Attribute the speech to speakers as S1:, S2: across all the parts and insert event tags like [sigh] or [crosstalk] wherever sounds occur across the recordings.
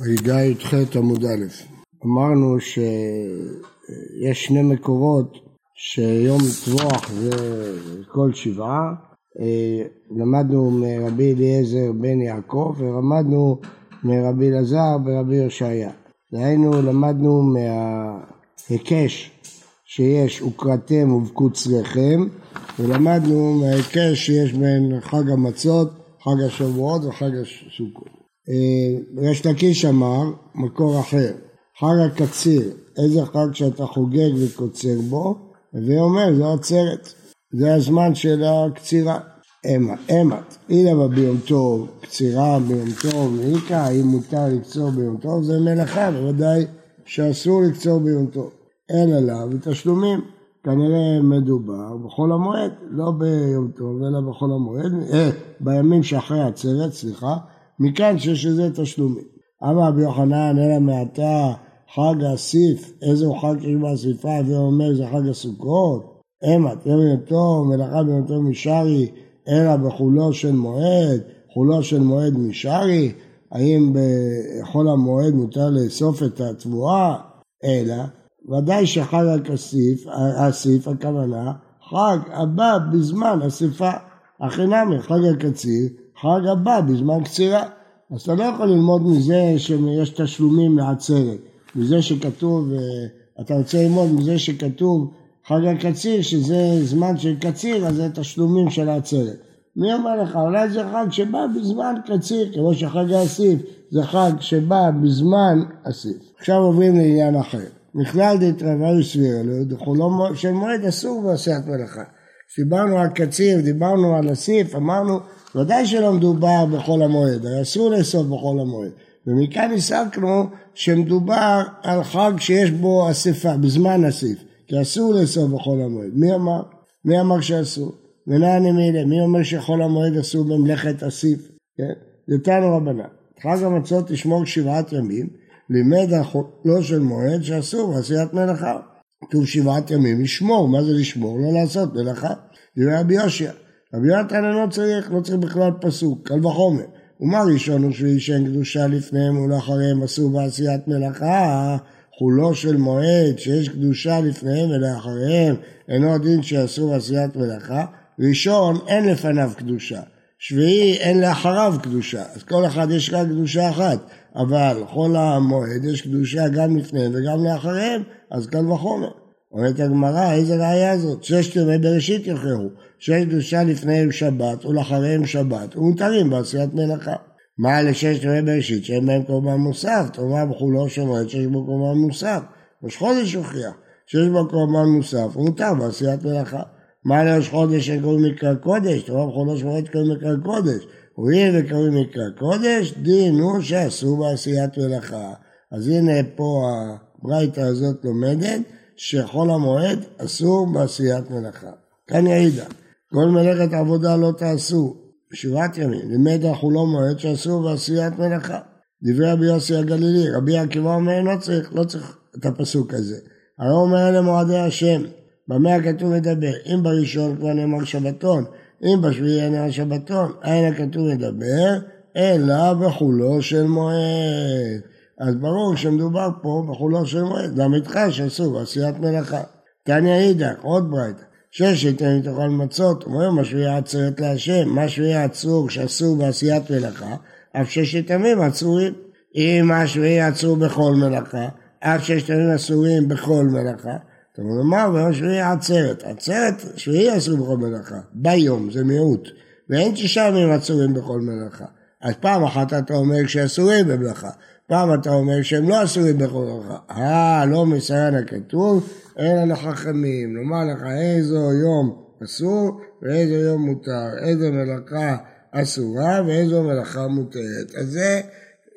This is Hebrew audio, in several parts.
S1: ויגע י"ח עמוד א', אמרנו שיש שני מקורות שיום טבוח זה כל שבעה, למדנו מרבי אליעזר בן יעקב ולמדנו מרבי אלעזר ברבי יושעיה. דהיינו למדנו מההיקש שיש וקראתם ובקוץ לחם ולמדנו מההיקש שיש בין חג המצות, חג השבועות וחג הסוכות. ריש לקיש אמר, מקור אחר, חג הקציר, איזה חג שאתה חוגג וקוצר בו, הווי אומר זו עצרת, זה הזמן של הקצירה. אמת, הנה ביום טוב, קצירה ביום טוב, ואיכא, האם מותר לקצור ביום טוב, זה מלאכה, בוודאי שאסור לקצור ביום טוב. אין עליו ותשלומים, כנראה מדובר בחול המועד, לא ביום טוב, אלא בחול המועד, אה, בימים שאחרי העצרת, סליחה, מכאן שיש לזה תשלומים. אמר רבי יוחנן, אלא מעתה חג הסיף, הוא חג שיש באסיפה, ואומר זה חג הסוכות? אמה, תראה טוב, מלאכה טוב משרי, אלא בחולו של מועד, חולו של מועד משרי, האם בחול המועד מותר לאסוף את התבואה? אלא, ודאי שחג הכסיף, הסיף הכוונה, חג הבא בזמן אסיפה, הכי נמי, חג הקציר, חג הבא בזמן קצירה. אז אתה לא יכול ללמוד מזה שיש תשלומים לעצרת, מזה שכתוב, אה, אתה רוצה ללמוד מזה שכתוב חג הקציר, שזה זמן של קציר, אז זה תשלומים של העצרת. מי אומר לך? אולי זה חג שבא בזמן קציר, כמו שחג האסיף זה חג שבא בזמן אסיף. עכשיו עוברים לעניין אחר. מכלל דתרווה וסבירה, לחולו של מועד אסור בעשיית מלאכה. דיברנו על קציר, דיברנו על אסיף, אמרנו ודאי שלא מדובר בחול המועד, הרי אסור לאסוף בחול המועד. ומכאן הסקנו שמדובר על חג שיש בו אספה, בזמן אסיף, כי אסור לאסוף בחול המועד. מי אמר? מי אמר שאסור? ונעני מילה, מי אומר שחול המועד אסור במלאכת אסיף? כן? נתנו רבנן. חג המצות תשמור שבעת ימים, לימד החולו של מועד שאסור בעשיית מלאכה. כתוב שבעת ימים לשמור, מה זה לשמור? לא לעשות מלאכה. זה רבי יושיע. רבי יונתן אינו צריך, לא צריך בכלל פסוק, קל וחומר. ומה ראשון ושביעי שאין קדושה לפניהם ולאחריהם עשו בעשיית מלאכה, חולו של מועד שיש קדושה לפניהם ולאחריהם, אינו הדין שעשו בעשיית מלאכה. ראשון אין לפניו קדושה, שביעי אין לאחריו קדושה, אז כל אחד יש רק קדושה אחת, אבל חול המועד יש קדושה גם לפניהם וגם לאחריהם, אז קל וחומר. אומרת הגמרא, איזה ראייה זאת? ששת ימי בראשית יוכרעו, שיש קדושה לפניהם שבת ולאחריהם שבת, ומותרים בעשיית מלאכה. מה לששת ימי בראשית שאין בהם קורבן מוסף? תאמר בחולו מועד שיש בו קורבן מוסף. ראש חודש הוכיח שיש בו קורבן מוסף, ומותר בעשיית מלאכה. מה לראש חודש שקוראים מקרא קודש? תאמר בחולו מועד קוראים מקרא קודש. הואיל וקוראים מקרא קודש, דין הוא שאסור בעשיית מלאכה. אז הנה פה הברייתא הזאת לומדת שחול המועד אסור בעשיית מלאכה. כאן יעידה, כל מלאכת עבודה לא תעשו, שבעת ימים, לימד החולו מועד שאסור בעשיית מלאכה. דברי רבי יוסי הגלילי, רבי עקיבא אומר לא צריך, לא צריך את הפסוק הזה. הרי אומר אלה מועדי השם, במה הכתוב מדבר? אם בראשון כבר נאמר שבתון, אם בשביעי נאמר שבתון, אין הכתוב מדבר, אלא בחולו של מועד. אז ברור שמדובר פה בחולו של מועד, ל"ח שאסור בעשיית מלאכה. תניא אידך, עוד ברייתא, ששת ימים תאכל מצות, אומר משהו עצרת להשם, משהו עצור שאסור בעשיית מלאכה, אף ששת ימים עצורים. אם משהו עצור בכל מלאכה, אף ששת ימים אסורים בכל מלאכה, אתה אומר, אומר שביעי עצרת? עצרת, שביעי אסור בכל מלאכה, ביום, זה מיעוט, ואין שישה ימים עצורים בכל מלאכה. אז פעם אחת אתה אומר שאסורים במלאכה, פעם אתה אומר שהם לא אסורים ברכה. אה, לא מסיין הכתוב, אלא לחכמים. לומר לך איזו יום אסור ואיזו יום מותר, איזו מלאכה אסורה ואיזו מלאכה מותרת. אז זה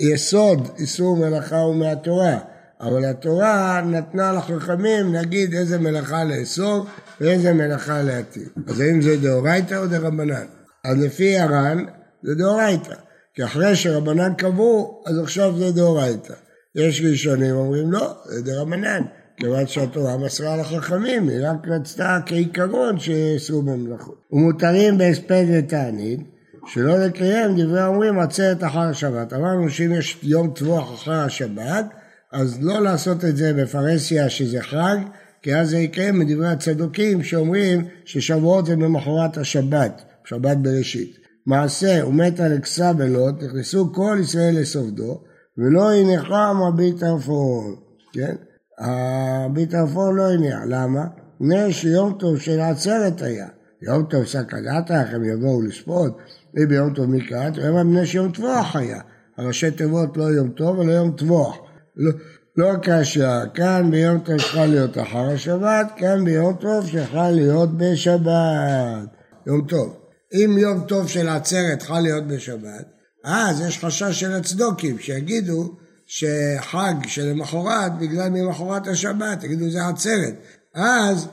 S1: יסוד איסור מלאכה הוא מהתורה. אבל התורה נתנה לחכמים להגיד איזה מלאכה לאסור ואיזה מלאכה להטיל. אז האם זה דאורייתא או דרבנן? אז לפי הר"ן זה דאורייתא. כי אחרי שרבנן קבעו, אז עכשיו זה דאורייתא. יש ראשונים אומרים לא, זה דרבנן, כיוון שהתורה מסרה לחכמים, היא רק רצתה כעיקרון שיעשו במלאכות. ומותרים בהספד ותענית, שלא לקיים דברי אומרים עצרת אחר השבת. אמרנו שאם יש יום טבוח אחר השבת, אז לא לעשות את זה בפרהסיה שזה חג, כי אז זה יקיים מדברי הצדוקים שאומרים ששבועות זה במחרת השבת, שבת בראשית. מעשה ומת על אקסבלות, נכנסו כל ישראל לסופדו, ולא ינחם רבי טרפון, כן? רבי טרפון לא הניח, למה? מפני שיום טוב של עצרת היה. יום טוב סכנת הם יבואו לשפוט, וביום טוב מקראת, הוא אמר מפני שיום טבוח היה. הראשי תיבות לא יום טוב ולא יום טבוח. לא, לא קשה, כאן ביום טוב צריכה להיות אחר השבת, כאן ביום טוב שיכול להיות בשבת. יום טוב. אם יום טוב של עצרת צריכה להיות בשבת, אז יש חשש של הצדוקים שיגידו שחג שלמחרת בגלל ממחרת השבת, יגידו זה עצרת. אז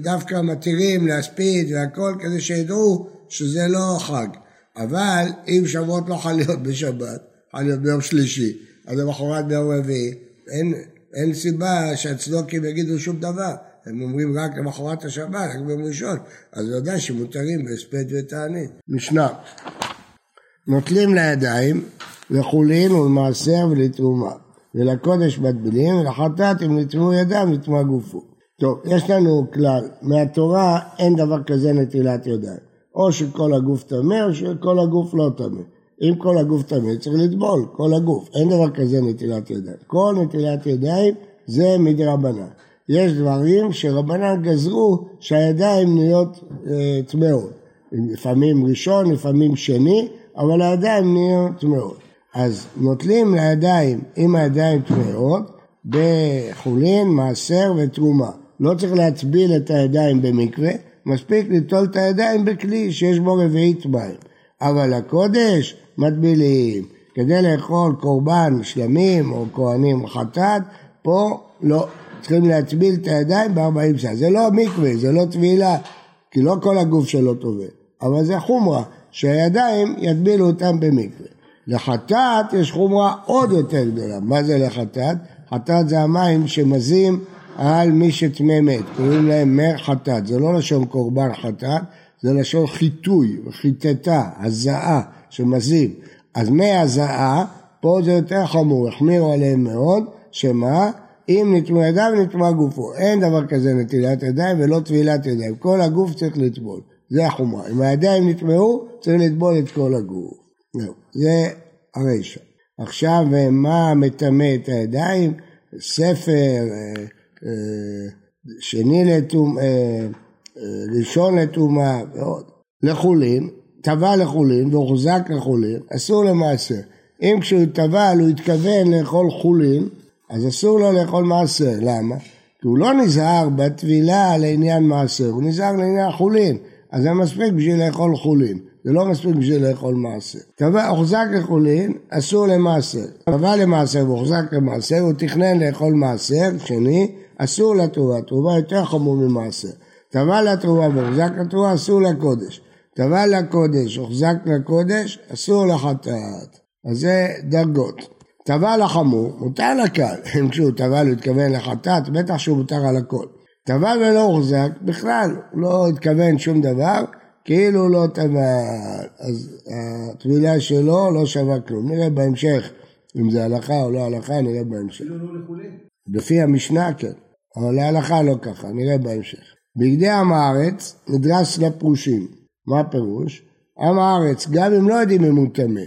S1: דווקא מתירים להספיד והכל כדי שידעו שזה לא חג. אבל אם שבועות לא חל להיות בשבת, חל להיות ביום שלישי, אז למחרת ביום רביעי, אין, אין סיבה שהצדוקים יגידו שום דבר. הם אומרים רק למחרת השבת, רק ביום ראשון, אז ודאי שמותרים בהספד ותענית. משנה, נוטלים לידיים לחולין ולמעשר ולתרומה, ולקודש מטבילים, ולחטאת אם נטמעו ידם נטמע גופו. טוב, יש לנו כלל, מהתורה אין דבר כזה נטילת ידיים. או שכל הגוף טמא או שכל הגוף לא טמא. אם כל הגוף טמא צריך לטבול, כל הגוף. אין דבר כזה נטילת ידיים. כל נטילת ידיים זה מדרבנן. יש דברים שרבנן גזרו שהידיים נהיות אה, טמאות. לפעמים ראשון, לפעמים שני, אבל הידיים נהיות טמאות. אז נוטלים לידיים עם הידיים טמאות בחולין, מעשר ותרומה. לא צריך להטביל את הידיים במקווה, מספיק ליטול את הידיים בכלי שיש בו רביעית מים. אבל הקודש מטבילים. כדי לאכול קורבן שלמים או כהנים חטאת, פה לא. צריכים להטביל את הידיים ב-40 שעה. זה לא מקווה, זה לא טבילה, כי לא כל הגוף שלו טובל. אבל זה חומרה, שהידיים יטבילו אותם במקווה. לחטאת יש חומרה עוד יותר גדולה. מה זה לחטאת? חטאת זה המים שמזים על מי שטמא מת, קוראים להם מר חטאת, זה לא לשון קורבן חטאת, זה לשון חיטוי, חיטטה, הזעה, שמזים. אז מי הזעה, פה זה יותר חמור, החמירו עליהם מאוד, שמה? אם נטמא ידיו נטמא גופו. אין דבר כזה נטילת ידיים ולא טבילת ידיים, כל הגוף צריך לטבול, זה החומרה. אם הידיים נטמאו, צריך לטבול את כל הגוף. זהו, זה הרשע. עכשיו, מה מטמא את הידיים? ספר, אה, אה, שני לטומאה, אה, ראשון לטומאה ועוד. לחולין, טבע לחולין והוחזק לחולין, אסור למעשר. אם כשהוא טבל הוא התכוון לאכול חולין, אז אסור לו לאכול מעשר. למה? כי הוא לא נזהר בטבילה לעניין מעשר, הוא נזהר לעניין חולין. אז זה מספיק בשביל לאכול חולין. זה לא מספיק בשביל לאכול מעשר. קבע, הוחזק לחולין, אסור למעשר. קבע למעשר והוחזק למעשר, הוא תכנן לאכול מעשר, שני, אסור לתרומה, תרומה יותר חמור ממעשר. טבע לתרומה והוחזק לתרומה, אסור לקודש. טבע לקודש, הוחזק לקודש, אסור לחטאת. אז זה דרגות. טבע לחמור, מותר לקל. [laughs] אם כשהוא טבע הוא התכוון לחטאת, בטח שהוא מותר על הכל. טבע ולא הוחזק, בכלל, הוא לא התכוון שום דבר, כאילו לא טבע, אז הטבילה שלו לא שווה כלום. נראה בהמשך אם זה הלכה או לא הלכה, נראה בהמשך. לא לפי המשנה כן, אבל להלכה לא ככה, נראה בהמשך. בגדי עם הארץ נדרס לפרושים. מה הפירוש? עם הארץ, גם אם לא יודעים אם הוא טמא,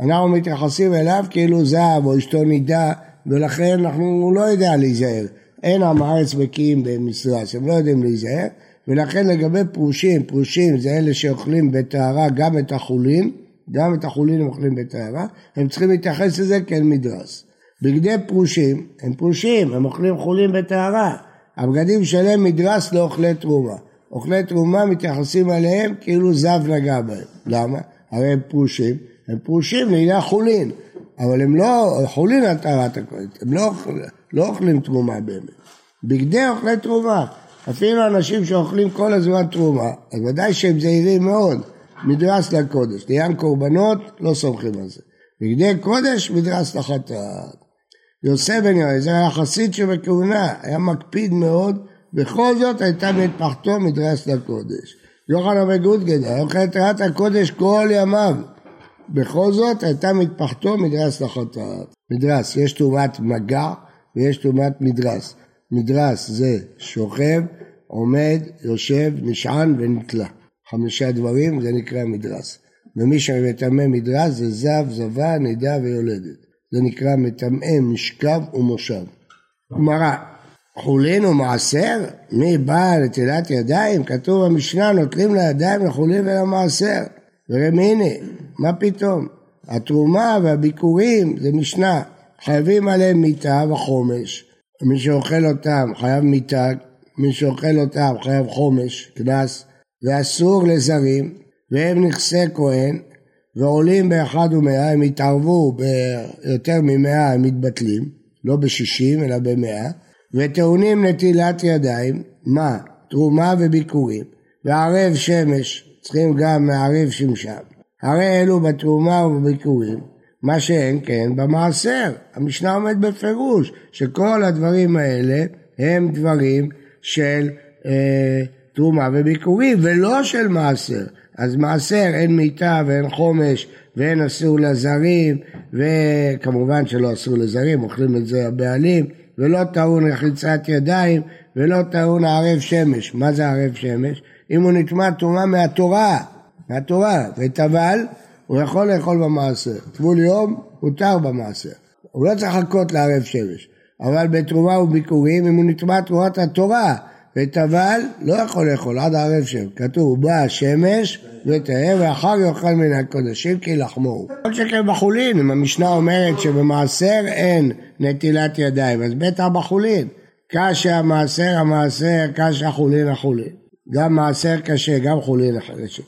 S1: אנחנו מתייחסים אליו כאילו זהב או אשתו נידה, ולכן אנחנו לא יודע להיזהר. אין עם הארץ בקיאים במסרס, הם לא יודעים להיזהר, ולכן לגבי פרושים, פרושים זה אלה שאוכלים בטהרה גם את החולין, גם את החולין הם אוכלים בטהרה, הם צריכים להתייחס לזה כאל מדרס. בגדי פרושים, הם פרושים, הם אוכלים חולין בטהרה. הבגדים שלהם מדרס לאוכלי תרומה. אוכלי תרומה מתייחסים אליהם כאילו זב נגע בהם. למה? הרי הם פרושים, הם פרושים לעניין חולין, אבל הם לא, חולין על טהרת הקודש, הם לא, לא אוכלים תרומה באמת. בגדי אוכלי תרומה, אפילו אנשים שאוכלים כל הזמן תרומה, אז ודאי שהם זהירים מאוד, מדרס לקודש. לעניין קורבנות, לא סומכים על זה. בגדי קודש, מדרס לחטאת. יוסף בן יואל, זה היה חסיד שבכהונה, היה מקפיד מאוד, בכל זאת הייתה מטפחתו מדרס לקודש. יוחנן וגודגד, היה אוכל תרת הקודש כל ימיו. בכל זאת הייתה מטפחתו מדרס לחטאת. מדרס, יש טומאת מגע ויש טומאת מדרס. מדרס זה שוכב, עומד, יושב, נשען ונתלה. חמישה דברים זה נקרא מדרס. ומי שמטמא מדרס זה זב, זבה, נידה ויולדת. זה נקרא מטמא משכב ומושב. גמרא, חולין ומעשר? מי בא לטילת ידיים? כתוב במשנה נוטלים לידיים לחולין ולמעשר. ורמי הנה, מה פתאום? התרומה והביקורים זה משנה, חייבים עליהם מיטה וחומש. מי שאוכל אותם חייב מיטה, מי שאוכל אותם חייב חומש, קנס, ואסור לזרים, והם נכסי כהן, ועולים באחד ומאה, הם יתערבו ביותר ממאה, הם מתבטלים, לא בשישים אלא במאה, וטעונים נטילת ידיים, מה? תרומה וביקורים, וערב שמש, צריכים גם מערב שמשם. הרי אלו בתרומה ובביקורים, מה שאין כן במעשר. המשנה עומד בפירוש שכל הדברים האלה הם דברים של אה, תרומה וביקורים ולא של מעשר. אז מעשר אין מיטה ואין חומש ואין אסור לזרים וכמובן שלא אסור לזרים, אוכלים את זה הבעלים ולא טעון רחיצת ידיים ולא טעון ערב שמש. מה זה ערב שמש? אם הוא נטמע טומאה מהתורה, מהתורה, וטבל, הוא יכול לאכול במעשר. טבול יום, הותר במעשר. הוא לא צריך לחכות לערב שמש. אבל בתרומה וביקורים, אם הוא נטמע תרומת התורה, וטבל, לא יכול לאכול עד הערב שם. כתוב, בא השמש וטהר ואחר יאכל מן הקודשים כי לחמו. כל שכן בחולין, אם המשנה אומרת שבמעשר אין נטילת ידיים, אז בטח בחולין. קשה המעשר המעשר, קשה חולין החולין. גם מעשר קשה, גם חולין קשה.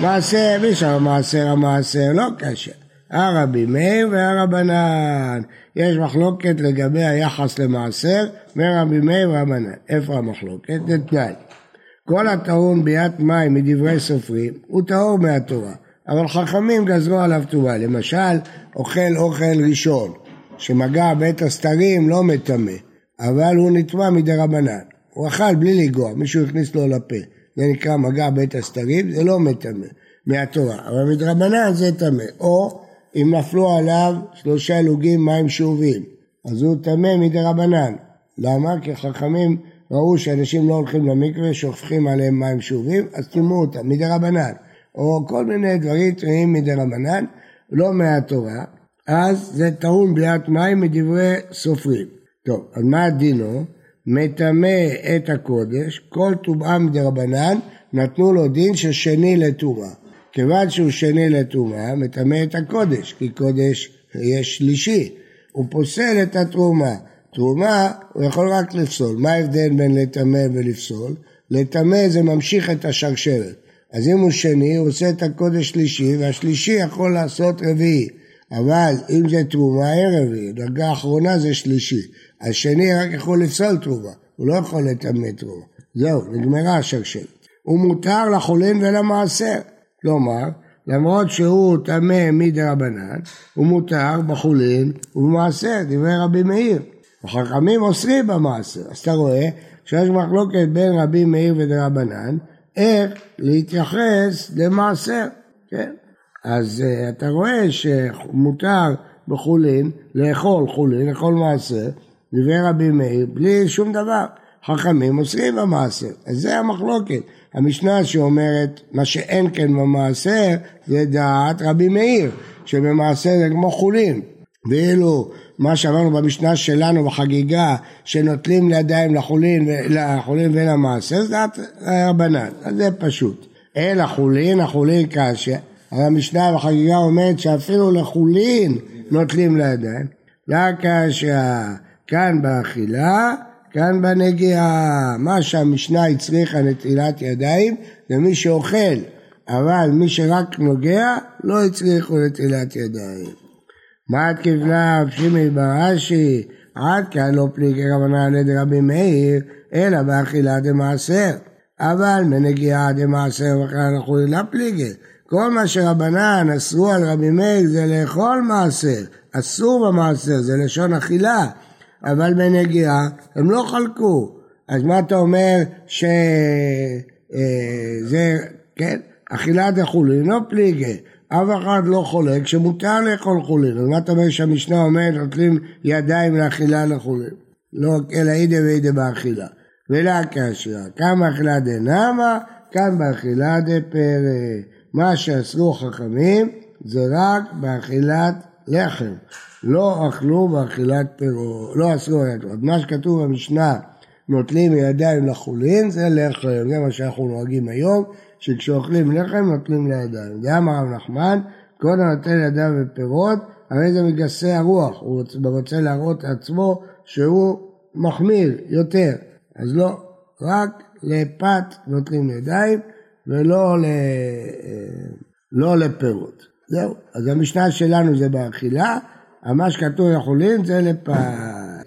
S1: מעשר, מי שם מעשר המעשר, לא קשה. הרבי מאיר והרבנן. יש מחלוקת לגבי היחס למעשר מרבי מאיר והרבנן. איפה המחלוקת? זה תנאי. כל הטעון ביאת מים מדברי סופרים הוא טהור מהתורה, אבל חכמים גזרו עליו טובה. למשל, אוכל אוכל ראשון, שמגע בית הסתרים לא מטמא, אבל הוא נטמע מדי רבנן. הוא אכל בלי לגוע, מישהו הכניס לו לפה. זה נקרא מגע בית הסתרים, זה לא מטמא מהתורה, אבל מדרבנן זה טמא. או אם נפלו עליו שלושה לוגים מים שאובים, אז הוא טמא מדרבנן. למה? כי חכמים ראו שאנשים לא הולכים למקווה, שופכים עליהם מים שאובים, אז טימאו אותם מדרבנן. או כל מיני דברים טמאים מדרבנן, לא מהתורה, אז זה טעון בליעת מים מדברי סופרים. טוב, אז מה דינו? מטמא את הקודש, כל טומאה מדרבנן, נתנו לו דין של שני לטומאה. כיוון שהוא שני לטומאה, מטמא את הקודש, כי קודש יש שלישי. הוא פוסל את התרומה. תרומה הוא יכול רק לפסול. מה ההבדל בין לטמא ולפסול? לטמא זה ממשיך את השרשרת. אז אם הוא שני, הוא עושה את הקודש שלישי, והשלישי יכול לעשות רביעי. אבל אם זה תרומה, אין רביעי. דרגה אחרונה זה שלישי. השני רק יכול לפסול תרומה, הוא לא יכול לטמא תרומה. זהו, נגמרה השרשרת. הוא מותר לחולין ולמעשר. כלומר, למרות שהוא טמא מדרבנן, הוא מותר בחולין ובמעשר, דברי רבי מאיר. החכמים אוסרים במעשר. אז אתה רואה שיש מחלוקת בין רבי מאיר ודרבנן, איך להתייחס למעשר, כן? אז uh, אתה רואה שמותר בחולין לאכול חולין, לאכול מעשר, דברי רבי מאיר, בלי שום דבר. חכמים אוסרים במעשר, אז זה המחלוקת. המשנה שאומרת מה שאין כן במעשר זה דעת רבי מאיר, שבמעשר זה כמו חולין. ואילו מה שאמרנו במשנה שלנו בחגיגה, שנוטלים לידיים לחולין, לחולין ולמעשר, זה דעת רבנן, אז זה פשוט. אלא חולין, החולין קשה, המשנה בחגיגה אומרת שאפילו לחולין נוטלים לידיים. לא קשה, כאן באכילה כאן בנגיעה, מה שהמשנה הצריכה נטילת ידיים זה מי שאוכל, אבל מי שרק נוגע לא הצריכו נטילת ידיים. מה את כבנה פשימי ברש"י, עד כאן לא פליגי רבנן לידי רבי מאיר, אלא באכילה דמעשר. אבל מנגיעה דמעשר וכאן אנחנו לא פליגי. כל מה שרבנן אסרו על רבי מאיר זה לאכול מעשר, אסור במעשר, זה לשון אכילה. אבל בנגיעה הם לא חלקו. אז מה אתה אומר ש... אה, כן, אכילת החולין לא פליגי, אף אחד לא חולק שמותר לאכול חולין, אז מה אתה אומר שהמשנה אומרת נוטלים ידיים לאכילה לחולין? לא אלא אידה ואידה באכילה. ולה קשיא, כאן באכילה דנמה, כאן באכילה דפרא. מה שאסרו חכמים זה רק באכילת לחם, לא אכלו באכילת פירות, לא אסרו באכילת מה שכתוב במשנה נוטלים ידיים לחולין זה לחם, זה מה שאנחנו נוהגים היום, שכשאוכלים לחם נוטלים לידיים. אמר רב נחמן, כל הנוטל ידיים ופירות, הרי זה מגסי הרוח, הוא רוצה להראות לעצמו שהוא מחמיר יותר, אז לא, רק לפת נוטלים ידיים ולא ל... לא לפירות. זהו, אז המשנה שלנו זה באכילה, מה שכתוב לחולין זה לפת.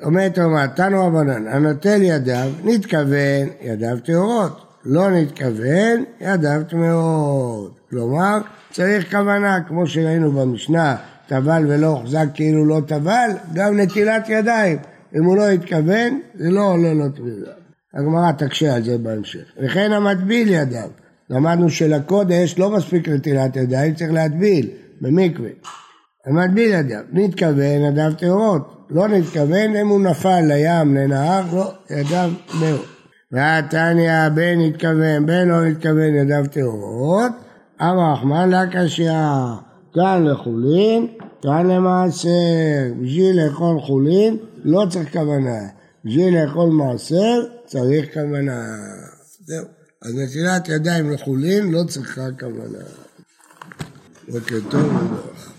S1: אומרת רמת, תנו רבנן, הנוטל ידיו, נתכוון ידיו טהורות, לא נתכוון ידיו טמאות. כלומר, צריך כוונה, כמו שראינו במשנה, טבל ולא הוחזק כאילו לא טבל, גם נטילת ידיים. אם הוא לא התכוון, זה לא עולה לו טבילה. הגמרא תקשה על זה בהמשך. וכן המטביל ידיו. למדנו שלקודש לא מספיק נטילת ידיים, צריך להטביל במקווה. המטביל ידיו, נתכוון ידיו טהורות, לא נתכוון אם הוא נפל לים, לנהר, לא, ידיו טהורות. והתניא בין נתכוון, בין לא נתכוון ידיו טהורות, אמר רחמן לה קשיא, כאן לחולין, כאן למעשר, בשביל לאכול חולין לא צריך כוונה, בשביל לאכול מעשר צריך כוונה. זהו. אז נטילת ידיים לחולין לא צריכה כוונה. בוקר טוב וברוך.